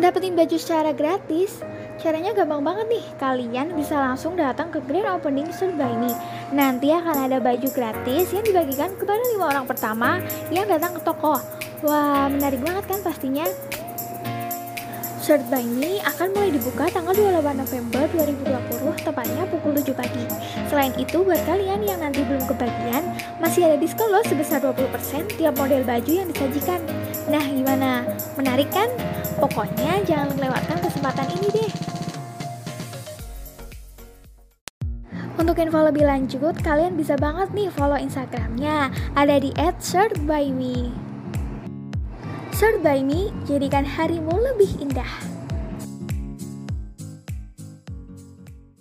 Dapetin baju secara gratis? Caranya gampang banget nih, kalian bisa langsung datang ke Grand Opening by Me. Nanti akan ada baju gratis yang dibagikan kepada lima orang pertama yang datang ke toko. Wah, menarik banget kan pastinya? By Me akan mulai dibuka tanggal 28 November 2020, tepatnya pukul 7 pagi. Selain itu, buat kalian yang nanti belum kebagian, masih ada diskon loh sebesar 20% tiap model baju yang disajikan. Nah, gimana? Menarik kan? Pokoknya jangan lewatkan kesempatan ini deh. Untuk info lebih lanjut, kalian bisa banget nih follow Instagramnya. Ada di @shirtbyme. Shirt by Me, jadikan harimu lebih indah.